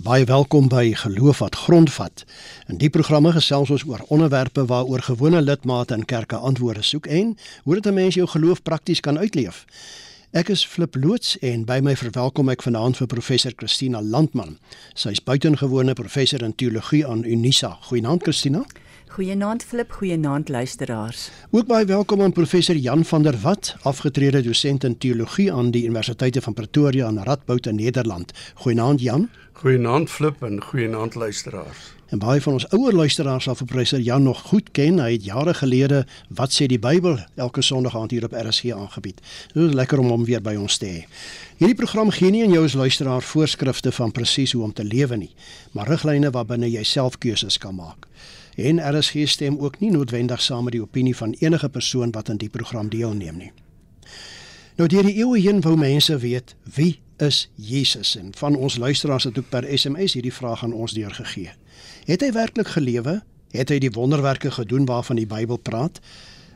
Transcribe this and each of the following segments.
Baie welkom by Geloof wat grondvat. In die programme gesels ons oor onderwerpe waaroor gewone lidmate in kerke antwoorde soek en hoe dit 'n mens jou geloof prakties kan uitleef. Ek is Flip Loots en by my verwelkom ek vanaand vir professor Christina Landman. Sy is buitengewone professor in teologie aan Unisa. Goeienaand Christina. Goeienaand Flip, goeienaand luisteraars. Ook baie welkom aan professor Jan van der Walt, afgetrede dosent in teologie aan die Universiteite van Pretoria in Radboud in Nederland. Goeienaand Jan. Goeienaand Flip en goeienaand luisteraars. En baie van ons ouer luisteraars sal vir professor Jan nog goed ken. Hy het jare gelede wat sê die Bybel elke Sondag aand hier op RSG aangebied. Dit is lekker om hom weer by ons te hê. Hierdie program gee nie aan jou as luisteraar voorskrifte van presies hoe om te lewe nie, maar riglyne waarbinne jy self keuses kan maak en RSG stem ook nie noodwendig saam met die opinie van enige persoon wat aan die program deelneem nie. Nou deur die eeue heen wou mense weet wie is Jesus en van ons luisteraars het ook per SMS hierdie vraag aan ons deurgegee. Het hy werklik gelewe? Het hy die wonderwerke gedoen waarvan die Bybel praat?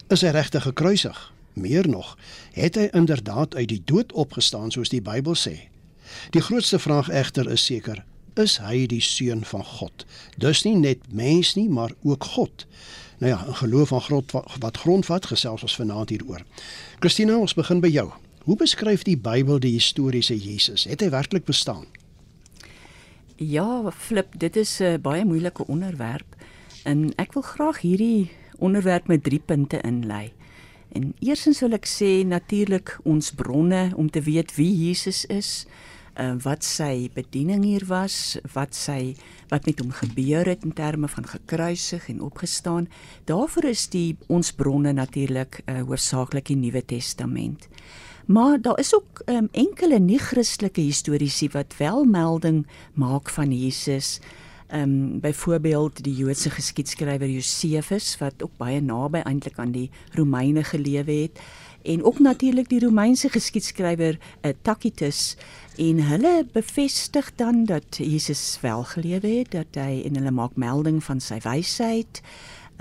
Is hy regtig gekruisig? Meer nog, het hy inderdaad uit die dood opgestaan soos die Bybel sê? Die grootste vraag egter is seker, is hy die seun van God. Dus nie net mens nie, maar ook God. Nou ja, 'n geloof van grond wat grondvat gesels ons vanaand hieroor. Christina, ons begin by jou. Hoe beskryf die Bybel die historiese Jesus? Het hy werklik bestaan? Ja, Flip, dit is 'n baie moeilike onderwerp en ek wil graag hierdie onderwerp met 3 punte inlei. En eersins wil ek sê natuurlik ons bronne om te weet wie Jesus is uh, wat sy bediening hier was, wat sy wat met hom gebeur het in terme van gekruisig en opgestaan. Daarvoor is die ons bronne natuurlik uh, hoofsaaklik die Nuwe Testament. Maar daar is ook um, enkele nie-Christelike historiese wat wel melding maak van Jesus. Ehm um, byvoorbeeld die Joodse geskiedskrywer Josefus wat ook baie naby eintlik aan die Romeine gelewe het. En ook natuurlik die Romeinse geskiedskrywer uh, Tacitus. En hulle bevestig dan dat Jesus wel gelewe het dat hy en hulle maak melding van sy wysheid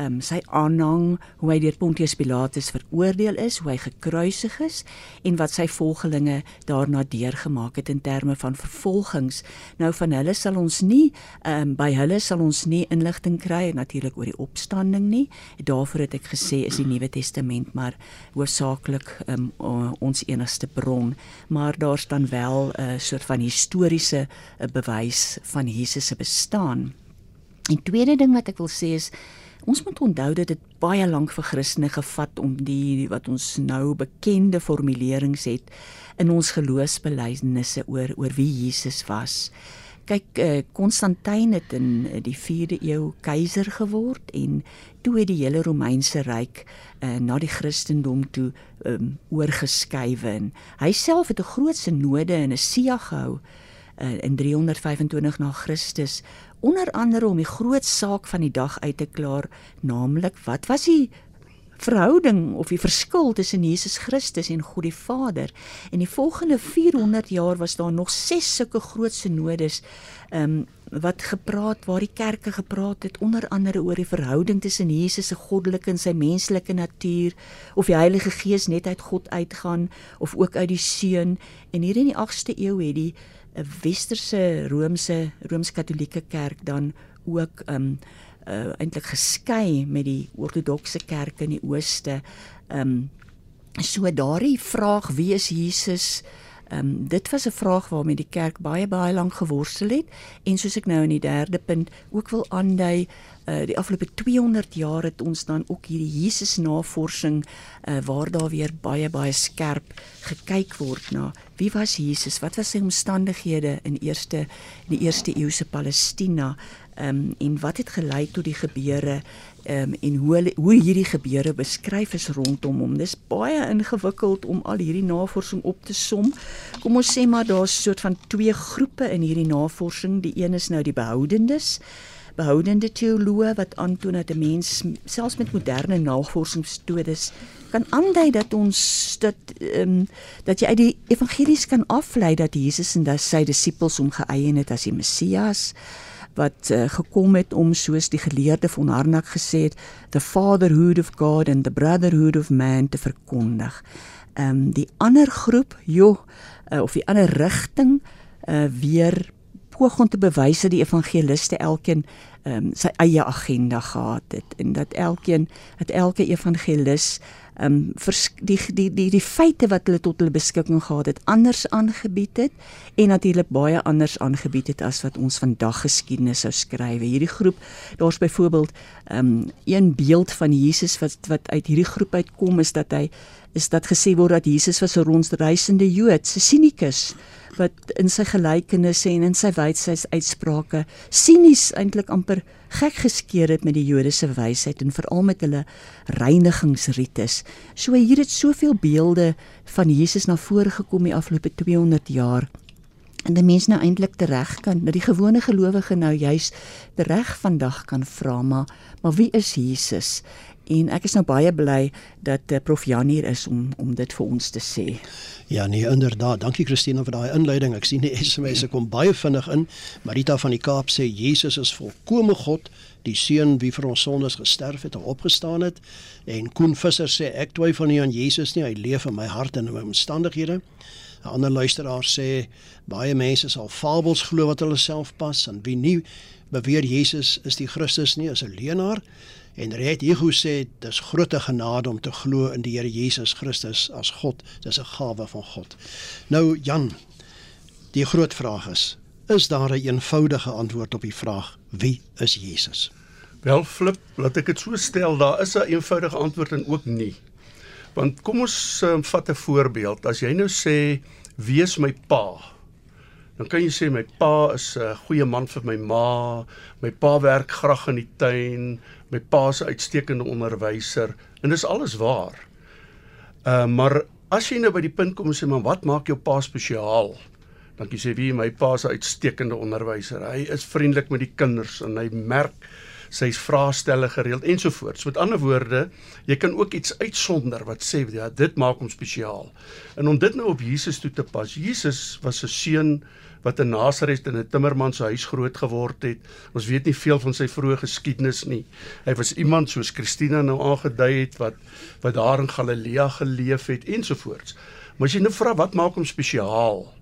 um, sy aanhang hoe hy deur Pontius Pilatus veroordeel is, hoe hy gekruisig is en wat sy volgelinge daarna deurgemaak het in terme van vervolgings. Nou van hulle sal ons nie um, by hulle sal ons nie inligting kry natuurlik oor die opstanding nie. Daarvoor het ek gesê is die Nuwe Testament maar hoofsaaklik um, ons enigste bron, maar daar's dan wel 'n uh, soort van historiese uh, bewys van Jesus se bestaan. En tweede ding wat ek wil sê is Ons moet onthou dat dit baie lank vir Christene gevat om die wat ons nou bekende formulerings het in ons geloofsbelijdenisse oor oor wie Jesus was. Kyk, Konstantin uh, het in uh, die 4de eeu keiser geword en toe het die hele Romeinse ryk uh, na die Christendom toe um, oorgeskuif en hy self het 'n groot synode in Asia gehou uh, in 325 na Christus onder andere om die groot saak van die dag uit te klaar, naamlik wat was die verhouding of die verskil tussen Jesus Christus en God die Vader. En die volgende 400 jaar was daar nog ses sulke groot synodes ehm um, wat gepraat waar die kerke gepraat het onder andere oor die verhouding tussen Jesus se goddelike en sy menslike natuur of die Heilige Gees net uit God uitgaan of ook uit die Seun en hier in die 8ste eeu het die 'n westerse Romeinse Rooms-Katolieke kerk dan ook um uh, eintlik geskei met die ortodokse kerk in die ooste. Um so daardie vraag wie is Jesus? Um dit was 'n vraag waarmee die kerk baie baie lank geworstel het en soos ek nou in die derde punt ook wil aandui uh die afgelope 200 jaar het ons dan ook hierdie Jesus navorsing uh waar daar weer baie baie skerp gekyk word na wie was Jesus? Wat was sy omstandighede in eerste in die eerste eeu se Palestina? Ehm um, en wat het gelei tot die gebeure ehm um, en hoe hoe hierdie gebeure beskryf is rondom hom. Dis baie ingewikkeld om al hierdie navorsing op te som. Kom ons sê maar daar's 'n soort van twee groepe in hierdie navorsing. Die een is nou die behoudendes behoudende teoloë wat aantoon dat 'n mens selfs met moderne navorsingsmetodes kan aandui dat ons dat ehm um, dat jy uit die evangelies kan aflei dat Jesus en dat sy disippels hom geëien het as die Messias wat uh, gekom het om soos die geleerde van Harnack gesê het the fatherhood of God and the brotherhood of man te verkondig. Ehm um, die ander groep, joh, uh, of die ander rigting uh, weer poog om te bewys dat die evangeliste elkeen ehm um, sy eie agenda gehad het en dat elkeen dat elke evangelis ehm um, die die die die feite wat hulle tot hulle beskikking gehad het anders aangebied het en natuurlik baie anders aangebied het as wat ons vandag geskiedenis sou skryf. Hierdie groep, daar's byvoorbeeld ehm um, een beeld van Jesus wat wat uit hierdie groep uitkom is dat hy is dat gesê word dat Jesus was 'n rondreisende Jood, 'n sinikus wat in sy gelykenisse en in sy wydsheid uitsprake sinies eintlik amper gek geskeer het met die Joodse wysheid en veral met hulle reinigingsrites. So hier het soveel beelde van Jesus na vore gekom die afgelope 200 jaar. En die mense nou eintlik tereg kan, dat die gewone gelowige nou juis reg vandag kan vra maar maar wie is Jesus? En ek is nou baie bly dat uh, Prof Jan hier is om om dit vir ons te sê. Ja nee, inderdaad. Dankie Christina vir daai inleiding. Ek sien die SMS kom baie vinnig in. Marita van die Kaap sê Jesus is volkomme God, die seun wie vir ons sondes gesterf het en opgestaan het. En Koen Visser sê ek twyfel nie aan Jesus nie. Hy leef in my hart en in my omstandighede. 'n Ander luisteraar sê baie mense sal fabels glo wat hulle self pas en wie nie beweer Jesus is die Christus nie, is 'n leienaar. En Red Hugo sê dis groot genade om te glo in die Here Jesus Christus as God. Dis 'n gawe van God. Nou Jan, die groot vraag is, is daar 'n eenvoudige antwoord op die vraag wie is Jesus? Wel flip, laat ek dit so stel, daar is 'n eenvoudige antwoord en ook nie. Want kom ons um, vat 'n voorbeeld. As jy nou sê wie is my pa? Dan kan jy sê my pa is 'n goeie man vir my ma, my pa werk graag in die tuin, my pa se uitstekende onderwyser en dis alles waar. Uh maar as jy nou by die punt kom en sê maar wat maak jou pa spesiaal? Dan jy sê wie my pa se uitstekende onderwyser. Hy is vriendelik met die kinders en hy merk sy vraestelle gereeld ensovoorts. Met ander woorde, jy kan ook iets uitsonder wat sê ja, dit maak hom spesiaal. En om dit nou op Jesus toe te pas. Jesus was 'n seun wat in Nasaret in 'n timmerman se huis groot geword het. Ons weet nie veel van sy vroeë geskiedenis nie. Hy was iemand soos Christina nou aangedui het wat wat daar in Galilea geleef het ensovoorts. Maar as jy nou vra wat maak hom spesiaal?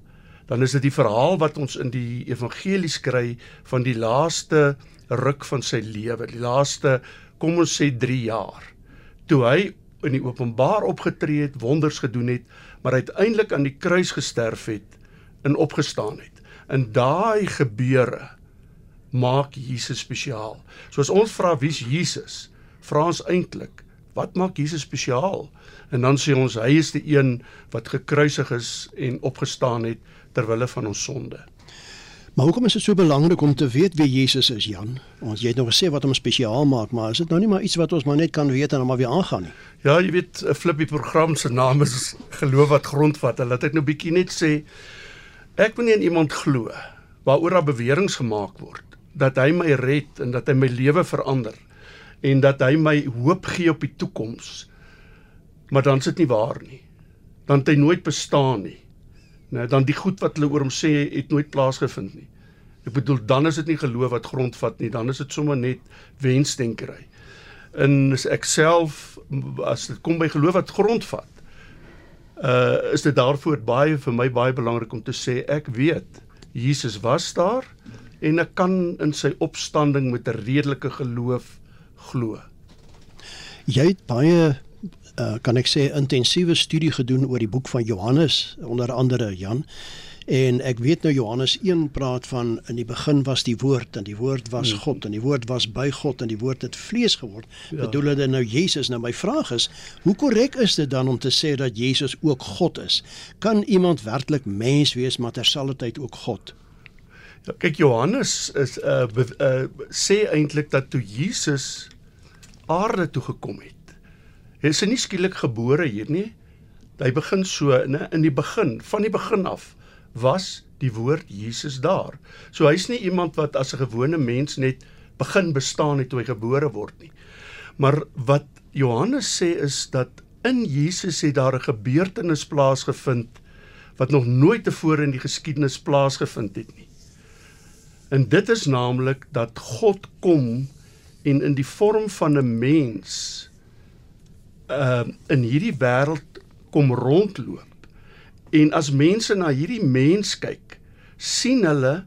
Dan is dit die verhaal wat ons in die evangelies kry van die laaste ruk van sy lewe, die laaste kom ons sê 3 jaar. Toe hy in die openbaar opgetree het, wonders gedoen het, maar uiteindelik aan die kruis gesterf het en opgestaan het. In daai gebeure maak Jesus spesiaal. So as ons vra wie's Jesus, vra ons eintlik, wat maak Jesus spesiaal? En dan sê ons hy is die een wat gekruisig is en opgestaan het ter wille van ons sonde. Maar hoekom is dit so belangrik om te weet wie Jesus is, Jan? Ons jy het nog gesê wat hom spesiaal maak, maar is dit nou nie maar iets wat ons maar net kan weet en dan maar weer aangaan nie? Ja, jy weet, 'n flippie program se naam is geloof wat grondvat. Hulle het dit nou bietjie net sê Ek wil nie in iemand glo waaroor daar beweringe gemaak word dat hy my red en dat hy my lewe verander en dat hy my hoop gee op die toekoms. Maar dan is dit nie waar nie. Dan het hy nooit bestaan nie. Nou dan die goed wat hulle oor hom sê het nooit plaasgevind nie. Ek bedoel dan is dit nie geloof wat grondvat nie, dan is dit sommer net wensdenkery. In ek self as dit kom by geloof wat grondvat, uh is dit daarvoor baie vir my baie belangrik om te sê ek weet Jesus was daar en ek kan in sy opstanding met 'n redelike geloof glo. Jy het baie uh kan ek sê intensiewe studie gedoen oor die boek van Johannes onder andere Jan. En ek weet nou Johannes 1 praat van in die begin was die woord en die woord was hmm. God en die woord was by God en die woord het vlees geword. Ja. Bedoel dit nou Jesus? Nou my vraag is, hoe korrek is dit dan om te sê dat Jesus ook God is? Kan iemand werklik mens wees maar terselfdertyd ook God? Ja, kyk Johannes is uh, uh, uh, sê eintlik dat toe Jesus aarde toe gekom het. Hy is nie skielik gebore hier nie. Hy begin so in in die begin, van die begin af was die woord Jesus daar. So hy's nie iemand wat as 'n gewone mens net begin bestaan het toe hy gebore word nie. Maar wat Johannes sê is dat in Jesus het daar 'n gebeurtenis plaasgevind wat nog nooit tevore in die geskiedenis plaasgevind het nie. En dit is naamlik dat God kom en in die vorm van 'n mens uh in hierdie wêreld kom rondloop En as mense na hierdie mens kyk, sien hulle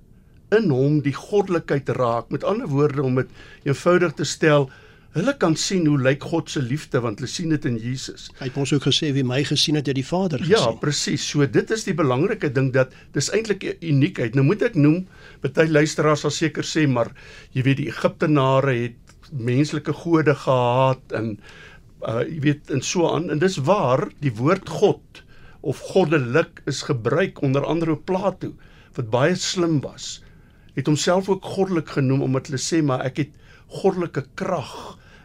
in hom die goddelikheid raak. Met ander woorde om dit eenvoudig te stel, hulle kan sien hoe lyk God se liefde want hulle sien dit in Jesus. Hy het ons ook gesê wie my gesien het, het die Vader Ja, gesien. presies. So dit is die belangrike ding dat dis eintlik 'n uniekheid. Nou moet ek noem, baie luisteraars sal seker sê, maar jy weet die Egiptenare het menslike gode gehaat en uh jy weet en so aan en dis waar die woord God of goddelik is gebruik onder andere op Plato wat baie slim was. Het homself ook goddelik genoem omdat hulle sê maar ek het goddelike krag.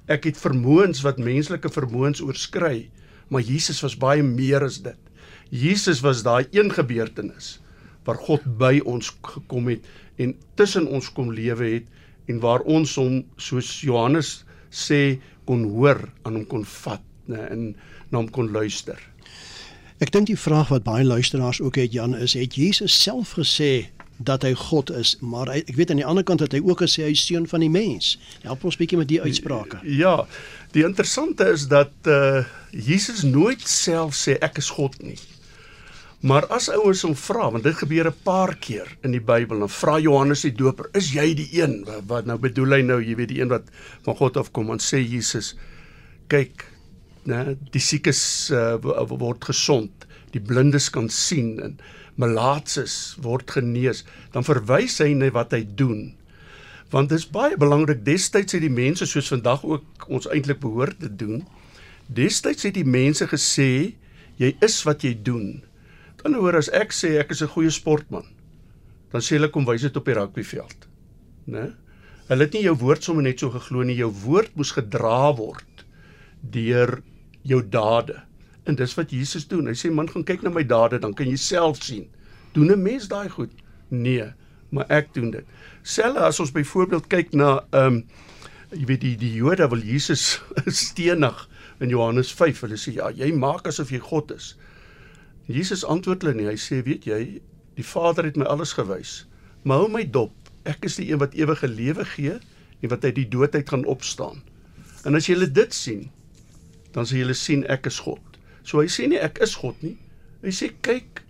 Ek het vermoëns wat menslike vermoëns oorskry. Maar Jesus was baie meer as dit. Jesus was daai een gebeurtenis waar God by ons gekom het en tussen ons kom lewe het en waar ons hom soos Johannes sê kon hoor, aan hom kon vat, né, en na hom kon luister. Ek dink die vraag wat baie luisteraars ook het Jan is, het Jesus self gesê dat hy God is, maar hy, ek weet aan die ander kant het hy ook gesê hy is seun van die mens. Help ons bietjie met die uitsprake. Ja, die interessante is dat uh Jesus nooit self sê ek is God nie. Maar as ouens hom vra, want dit gebeur 'n paar keer in die Bybel, dan vra Johannes die Doper, "Is jy die een wat, wat nou bedoel hy nou, jy weet die een wat van God afkom?" En sê Jesus, "Kyk, né, die siekes uh, word gesond, die blindes kan sien en melaatses word genees." Dan verwys hy na wat hy doen. Want dit is baie belangrik destyds het die mense soos vandag ook ons eintlik behoort te doen. Destyds het die mense gesê jy is wat jy doen. Ander woorde as ek sê ek is 'n goeie sportman, dan sê hulle kom wys dit op die rugbyveld. Né? Hulle het nie jou woord sommer net so geglo nie, jou woord moes gedra word deur jou dade. En dis wat Jesus doen. Hy sê man gaan kyk na my dade dan kan jy self sien. Doen 'n mens daai goed? Nee, maar ek doen dit. Selfs as ons byvoorbeeld kyk na ehm um, jy weet die die Jode wil Jesus stenig in Johannes 5. Hulle sê ja, jy maak asof jy God is. Jesus antwoord hulle nie. Hy sê, weet jy, die Vader het my alles gewys. Maar hou my dop. Ek is die een wat ewige lewe gee en wat uit die dood uit gaan opstaan. En as julle dit sien, dan sal julle sien ek is God. So hy sê nie ek is God nie. Hy sê kyk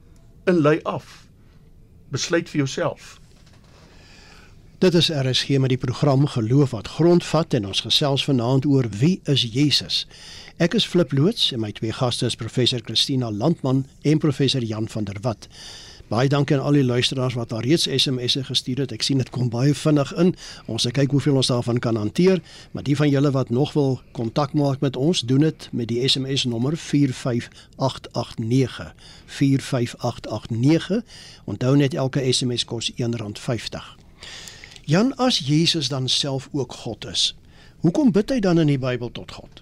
en lei af. Besluit vir jouself. Dit is RSG met die program Geloof wat grondvat en ons gesels vanaand oor wie is Jesus. Ek is Flip Loots en my twee gaste is professor Christina Landman en professor Jan van der Walt. Baie dankie aan al die luisteraars wat al reeds SMS'e gestuur het. Ek sien dit kom baie vinnig in. Ons sal kyk hoeveel ons daarvan kan hanteer, maar die van julle wat nog wil kontak maak met ons, doen dit met die SMS nommer 45889. 45889. Onthou net elke SMS kos R1.50. Jan as Jesus dan self ook God is. Hoekom bid hy dan in die Bybel tot God?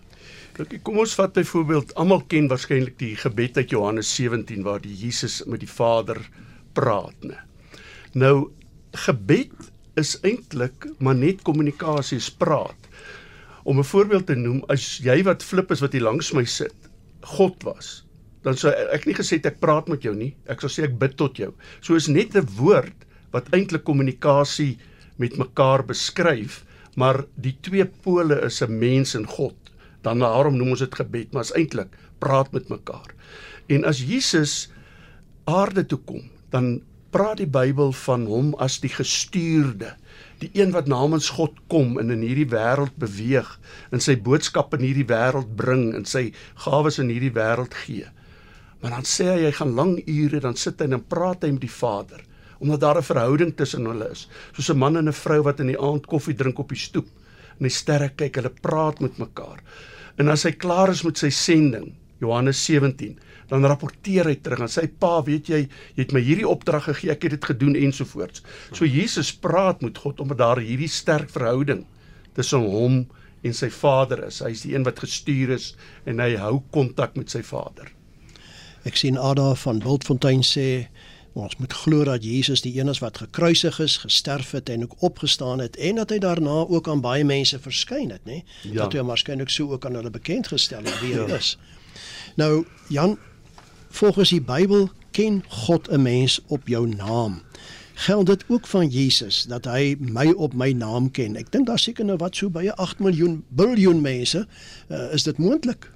Kyk, kom ons vat byvoorbeeld, almal ken waarskynlik die gebed uit Johannes 17 waar die Jesus met die Vader praat, né. Nou gebed is eintlik maar net kommunikasie, is praat. Om 'n voorbeeld te noem, as jy wat flip is wat hier langs my sit, God was, dan sou ek nie gesê ek praat met jou nie, ek sou sê ek bid tot jou. So is net 'n woord wat eintlik kommunikasie met mekaar beskryf, maar die twee pole is 'n mens en God. Dan daarom noem ons dit gebed, maar is eintlik praat met mekaar. En as Jesus aarde toe kom, dan praat die Bybel van hom as die gestuurde, die een wat namens God kom en in hierdie wêreld beweeg en sy boodskap in hierdie wêreld bring en sy gawes in hierdie wêreld gee. Maar dan sê hy hy gaan lang ure dan sit hy en dan praat hy met die Vader omdat daar 'n verhouding tussen hulle is. Soos 'n man en 'n vrou wat in die aand koffie drink op die stoep en die sterre kyk, hulle praat met mekaar. En as hy klaar is met sy sending, Johannes 17, dan rapporteer hy terug en sê pa, weet jy, jy het my hierdie opdrag gegee, ek het dit gedoen ensovoorts. So Jesus praat met God omdat daar hierdie sterk verhouding tussen hom en sy Vader is. Hy's die een wat gestuur is en hy hou kontak met sy Vader. Ek sien Ada van Wildfontein sê ons moet glo dat Jesus die een is wat gekruisig is, gesterf het en ook opgestaan het en dat hy daarna ook aan baie mense verskyn het, nê? Ja. Dat hy hom waarskynlik so ook aan hulle bekend gestel het wie hy Ja. is. Nou Jan, volgens die Bybel ken God 'n mens op jou naam. Geld dit ook van Jesus dat hy my op my naam ken? Ek dink daar seker nou wat so baie 8 miljoen biljoen mense, uh, is dit moontlik?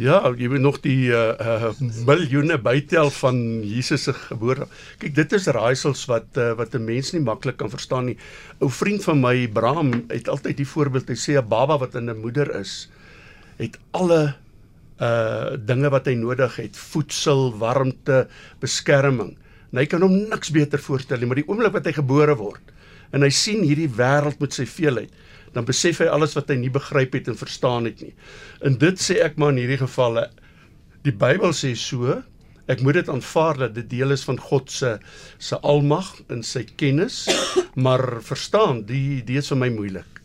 Ja, jy moet nog die uh, uh miljoene bytel van Jesus se geboorte. Kyk, dit is raaisels wat uh, wat 'n mens nie maklik kan verstaan nie. Ou vriend van my, Abraham, het altyd die voorbeeld. Hy sê 'n baba wat in 'n moeder is, het alle uh dinge wat hy nodig het, voedsel, warmte, beskerming. En hy kan hom niks beter voorstel nie, maar die oomblik wat hy gebore word en hy sien hierdie wêreld met sy veelheid, dan besef hy alles wat hy nie begryp het en verstaan het nie. En dit sê ek maar in hierdie gevalle die Bybel sê so, ek moet dit aanvaar dat dit deel is van God se se almag en sy kennis, maar verstaan, die die is vir my moeilik.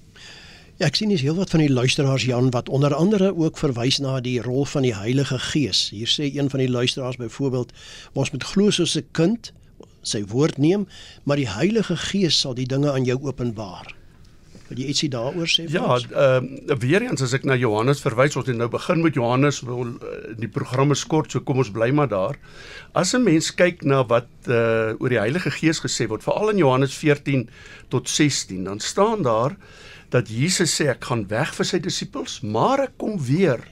Ja, ek sien dis heelwat van die luisteraars Jan wat onder andere ook verwys na die rol van die Heilige Gees. Hier sê een van die luisteraars byvoorbeeld, ons moet glo soos 'n kind sy woord neem, maar die Heilige Gees sal die dinge aan jou openbaar. Wil jy ietsie daaroor sê? Ja, ehm uh, weer eens as ek na Johannes verwys, ons het nou begin met Johannes, wil uh, die programme skort, so kom ons bly maar daar. As 'n mens kyk na wat uh oor die Heilige Gees gesê word, veral in Johannes 14 tot 16, dan staan daar dat Jesus sê ek gaan weg vir sy disippels, maar ek kom weer.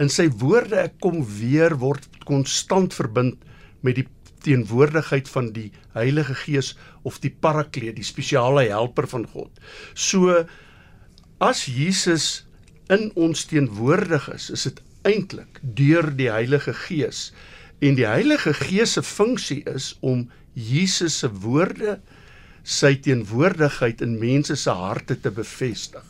In sy woorde ek kom weer word konstant verbind met die teenwoordigheid van die Heilige Gees of die Parakleet, die spesiale helper van God. So as Jesus in ons teenwoordig is, is dit eintlik deur die Heilige Gees. En die Heilige Gees se funksie is om Jesus se woorde, sy teenwoordigheid in mense se harte te bevestig.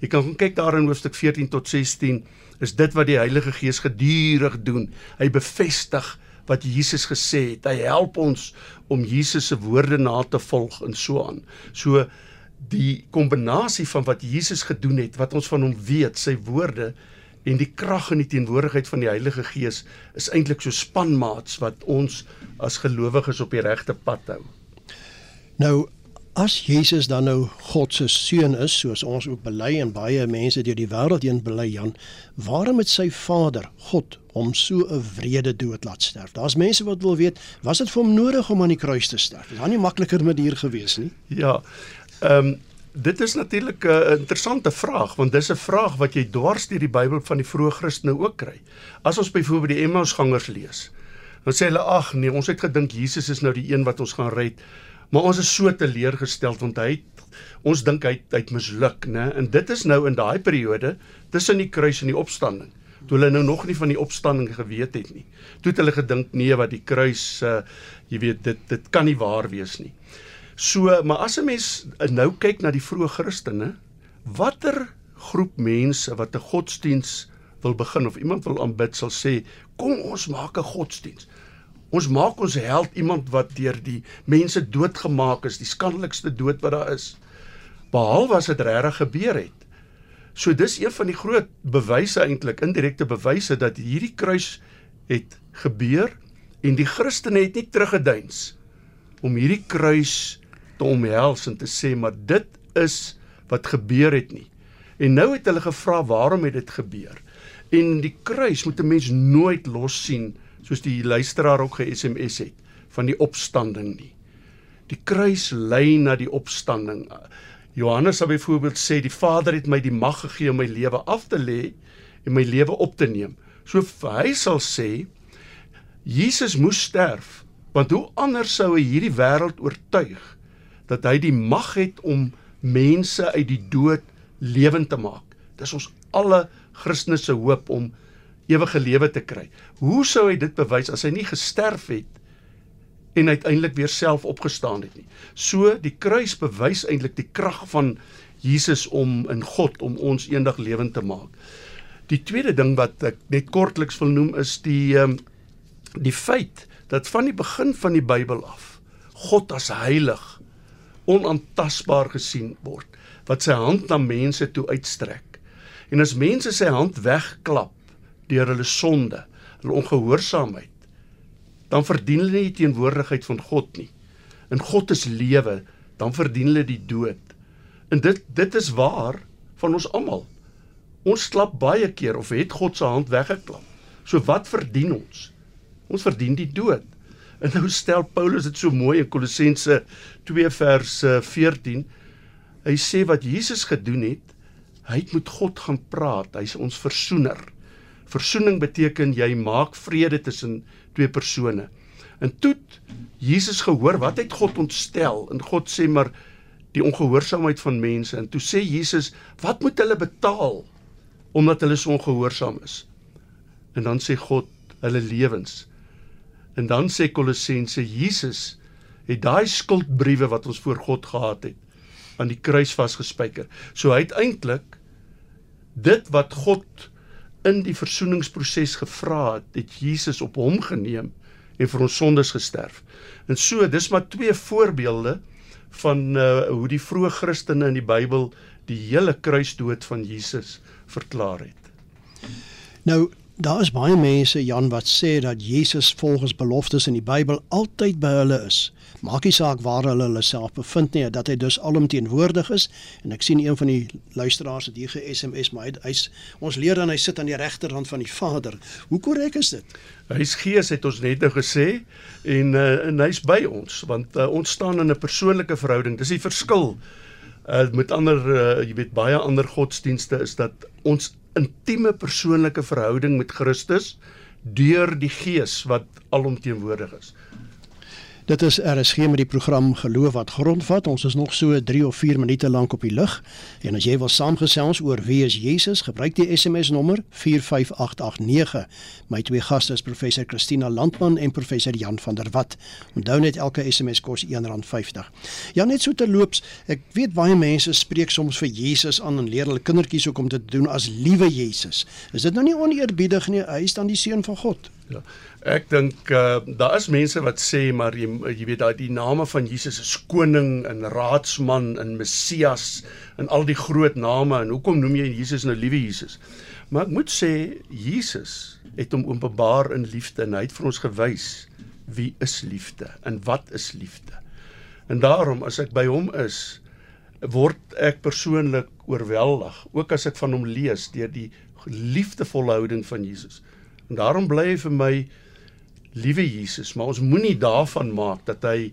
Jy kan kyk daar in hoofstuk 14 tot 16 is dit wat die Heilige Gees gedurig doen. Hy bevestig wat Jesus gesê het. Hy help ons om Jesus se woorde na te volg en so aan. So die kombinasie van wat Jesus gedoen het, wat ons van hom weet, sy woorde en die krag en die teenwoordigheid van die Heilige Gees is eintlik so spanmaats wat ons as gelowiges op die regte pad hou. Nou as Jesus dan nou God se seun is, soos ons ook bely en baie mense deur die wêreld heen bely Jan, waarom het sy Vader, God, hom so 'n wrede dood laat sterf? Daar's mense wat wil weet, was dit vir hom nodig om aan die kruis te sterf? Is daar nie makliker manier gewees nie? Ja. Ehm um, dit is natuurlik 'n interessante vraag want dis 'n vraag wat jy dwars deur die Bybel van die vroeë Christene ook kry. As ons byvoorbeeld die Emmausgangers lees, dan sê hulle ag nee, ons het gedink Jesus is nou die een wat ons gaan red. Maar ons is so teleurgestel want hy het, ons dink hy hy het misluk, né? En dit is nou in daai periode tussen die kruis en die opstanding. Toe hulle nou nog nie van die opstanding geweet het nie. Toe het hulle gedink nee, wat die kruis uh jy weet dit dit kan nie waar wees nie. So, maar as 'n mens nou kyk na die vroeë Christene, watter groep mense wat 'n godsdiens wil begin of iemand wil aanbid sal sê, kom ons maak 'n godsdiens. Ons maak ons held iemand wat deur die mense doodgemaak is, die skandelikste dood wat daar is. Behalwe as dit regtig gebeur het. So dis een van die groot bewyse eintlik, indirekte bewyse dat hierdie kruis het gebeur en die Christene het nie teruggeduins om hierdie kruis te omhels en te sê maar dit is wat gebeur het nie. En nou het hulle gevra waarom het dit gebeur? En die kruis moet 'n mens nooit los sien soos die luisteraar ook ge-SMS het van die opstanding nie. Die kruis lei na die opstanding. Johannes sal byvoorbeeld sê die Vader het my die mag gegee om my lewe af te lê en my lewe op te neem. So hy sal sê Jesus moes sterf want hoe anders sou hy hierdie wêreld oortuig dat hy die mag het om mense uit die dood lewend te maak. Dis ons alle Christene se hoop om ewige lewe te kry. Hoe sou hy dit bewys as hy nie gesterf het en uiteindelik weer self opgestaan het nie? So die kruis bewys eintlik die krag van Jesus om in God om ons eendag lewend te maak. Die tweede ding wat ek net kortliks wil noem is die ehm die feit dat van die begin van die Bybel af God as heilig onaantastbaar gesien word wat sy hand na mense toe uitstrek. En as mense sy hand wegklap deur hulle sonde, hulle ongehoorsaamheid, dan verdien hulle nie die teenwoordigheid van God nie. In God is lewe, dan verdien hulle die dood. En dit dit is waar van ons almal. Ons klap baie keer of het God se hand weggeklap. So wat verdien ons? Ons verdien die dood. En nou stel Paulus dit so mooi in Kolossense 2 vers 14. Hy sê wat Jesus gedoen het, hy het met God gaan praat. Hy's ons versoener Versoening beteken jy maak vrede tussen twee persone. En toe Jesus gehoor wat het God ontstel en God sê maar die ongehoorsaamheid van mense en toe sê Jesus wat moet hulle betaal omdat hulle so ongehoorsaam is. En dan sê God hulle lewens. En dan sê Kolossense Jesus het daai skuldbriewe wat ons voor God gehad het aan die kruis vasgespijker. So hy het eintlik dit wat God in die versoeningsproses gevra het, het Jesus op hom geneem en vir ons sondes gesterf. En so, dis maar twee voorbeelde van uh, hoe die vroeë Christene in die Bybel die hele kruisdood van Jesus verklaar het. Nou, daar is baie mense Jan wat sê dat Jesus volgens beloftes in die Bybel altyd by hulle is. Maak nie saak waar hulle hulle self bevind nie, dat hy dus alomteenwoordig is en ek sien een van die luisteraars het hier ge-SMS maar hy hy's ons leer dan hy sit aan die regterhand van die Vader. Hoe korrek is dit? Hy's Gees het ons net nou gesê en uh, en hy's by ons want uh, ons staan in 'n persoonlike verhouding. Dis die verskil uh, met ander uh, jy weet baie ander godsdienste is dat ons intieme persoonlike verhouding met Christus deur die Gees wat alomteenwoordig is. Dit is RSG met die program Geloof wat grondvat. Ons is nog so 3 of 4 minute lank op die lug. En as jy wil saamgesels oor wie is Jesus, gebruik die SMS nommer 45889. My twee gaste is professor Christina Landman en professor Jan van der Walt. Onthou net elke SMS kos R1.50. Ja net so terloops, ek weet baie mense spreek soms vir Jesus aan en leer hulle kindertjies hoe om dit te doen as liewe Jesus. Is dit nou nie oneerbiedig nie? Hy is dan die seun van God. Ja. Ek dink uh, daar is mense wat sê maar jy jy weet daai die name van Jesus is koning en raadsman en Messias en al die groot name en hoekom noem jy Jesus nou liewe Jesus? Maar ek moet sê Jesus het hom openbaar in liefde en hy het vir ons gewys wie is liefde en wat is liefde. En daarom as ek by hom is word ek persoonlik oorweldig ook as ek van hom lees deur die liefdevolle houding van Jesus. En daarom bly hy vir my liewe Jesus, maar ons moenie daarvan maak dat hy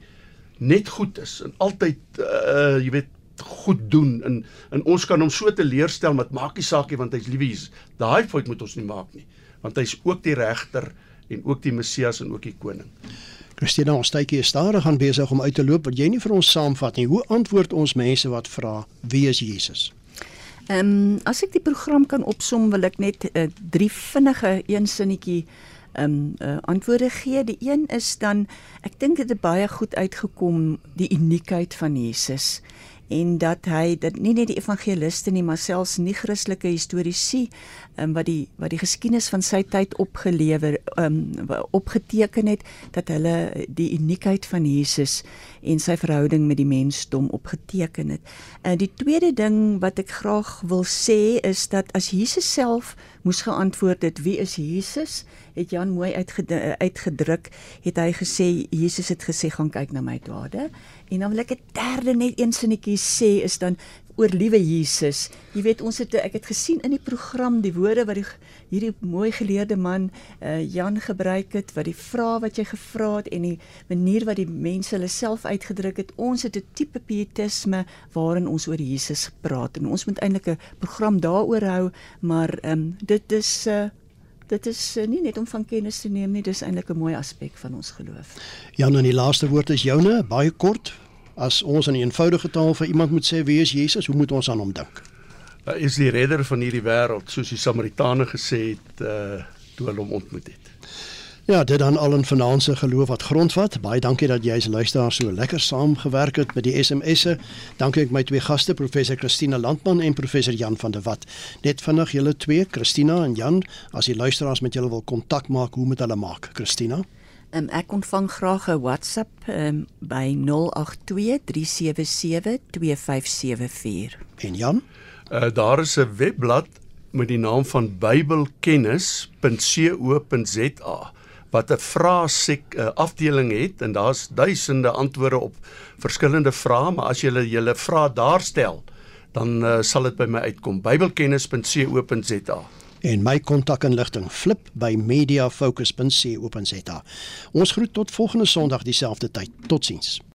net goed is en altyd uh jy weet goed doen en en ons kan hom so teleurstel met maak nie saak nie want hy's liewe Jesus. Daai fout moet ons nie maak nie, want hy's ook die regter en ook die Messias en ook die koning. Christina, ons tydjie is stadig aan besig om uit te loop. Wat jy nie vir ons saamvat nie. Hoe antwoord ons mense wat vra wie is Jesus? Ehm um, as ek die program kan opsom, wil ek net uh, drie vinnige een sinnetjie ehm um, uh, antwoorde gee. Die een is dan ek dink dit het baie goed uitgekom die uniekheid van Jesus en dat hy dit nie net die evangeliste nie maar selfs nie Christelike historiese um, wat die wat die geskiedenis van sy tyd opgelewer um, opgeteken het dat hulle die uniekheid van Jesus en sy verhouding met die mensdom opgeteken het. En die tweede ding wat ek graag wil sê is dat as Jesus self moes geantwoord het wie is Jesus? Het Jan mooi uitgedruk het hy gesê Jesus het gesê gaan kyk na my dade. En dan wil ek 'n derde net een sinnetjie sê is dan oor liewe Jesus. Jy weet ons het ek het gesien in die program die woorde wat die hierdie mooi geleerde man uh, Jan gebruik het wat die vrae wat jy gevra het en die manier wat die mense hulle self uitgedruk het. Ons het 'n tipe pietisme waarin ons oor Jesus praat en ons moet eintlik 'n program daaroor hou, maar um, dit is uh, Dit is uh, nie net om van kennis te neem nie, dis eintlik 'n mooi aspek van ons geloof. Jan, en die laaste woord is joune, baie kort. As ons in 'n eenvoudige taal vir iemand moet sê wie is Jesus, hoe moet ons aan hom dink? Hy is die redder van hierdie wêreld, soos die Samaritane gesê het uh toe hulle hom ontmoet het. Ja, dit dan al in finansie geloof wat grondvat. Baie dankie dat jy as luisteraar so lekker saamgewerk het met die SMS'e. Dankie aan my twee gaste, professor Christina Landman en professor Jan van der Walt. Net vinnig julle twee, Christina en Jan, as die luisteraars met julle wil kontak maak, hoe moet hulle maak? Christina Um, ek ontvang graag 'n WhatsApp um, by 0823772574. En Jan? Uh, daar is 'n webblad met die naam van bybelkennis.co.za wat 'n vraesek uh, afdeling het en daar's duisende antwoorde op verskillende vrae, maar as jy julle vrae daar stel, dan uh, sal dit by my uitkom. bybelkennis.co.za en my kontakinligting flip by mediafocus.co.za. Ons groet tot volgende Sondag dieselfde tyd. Totsiens.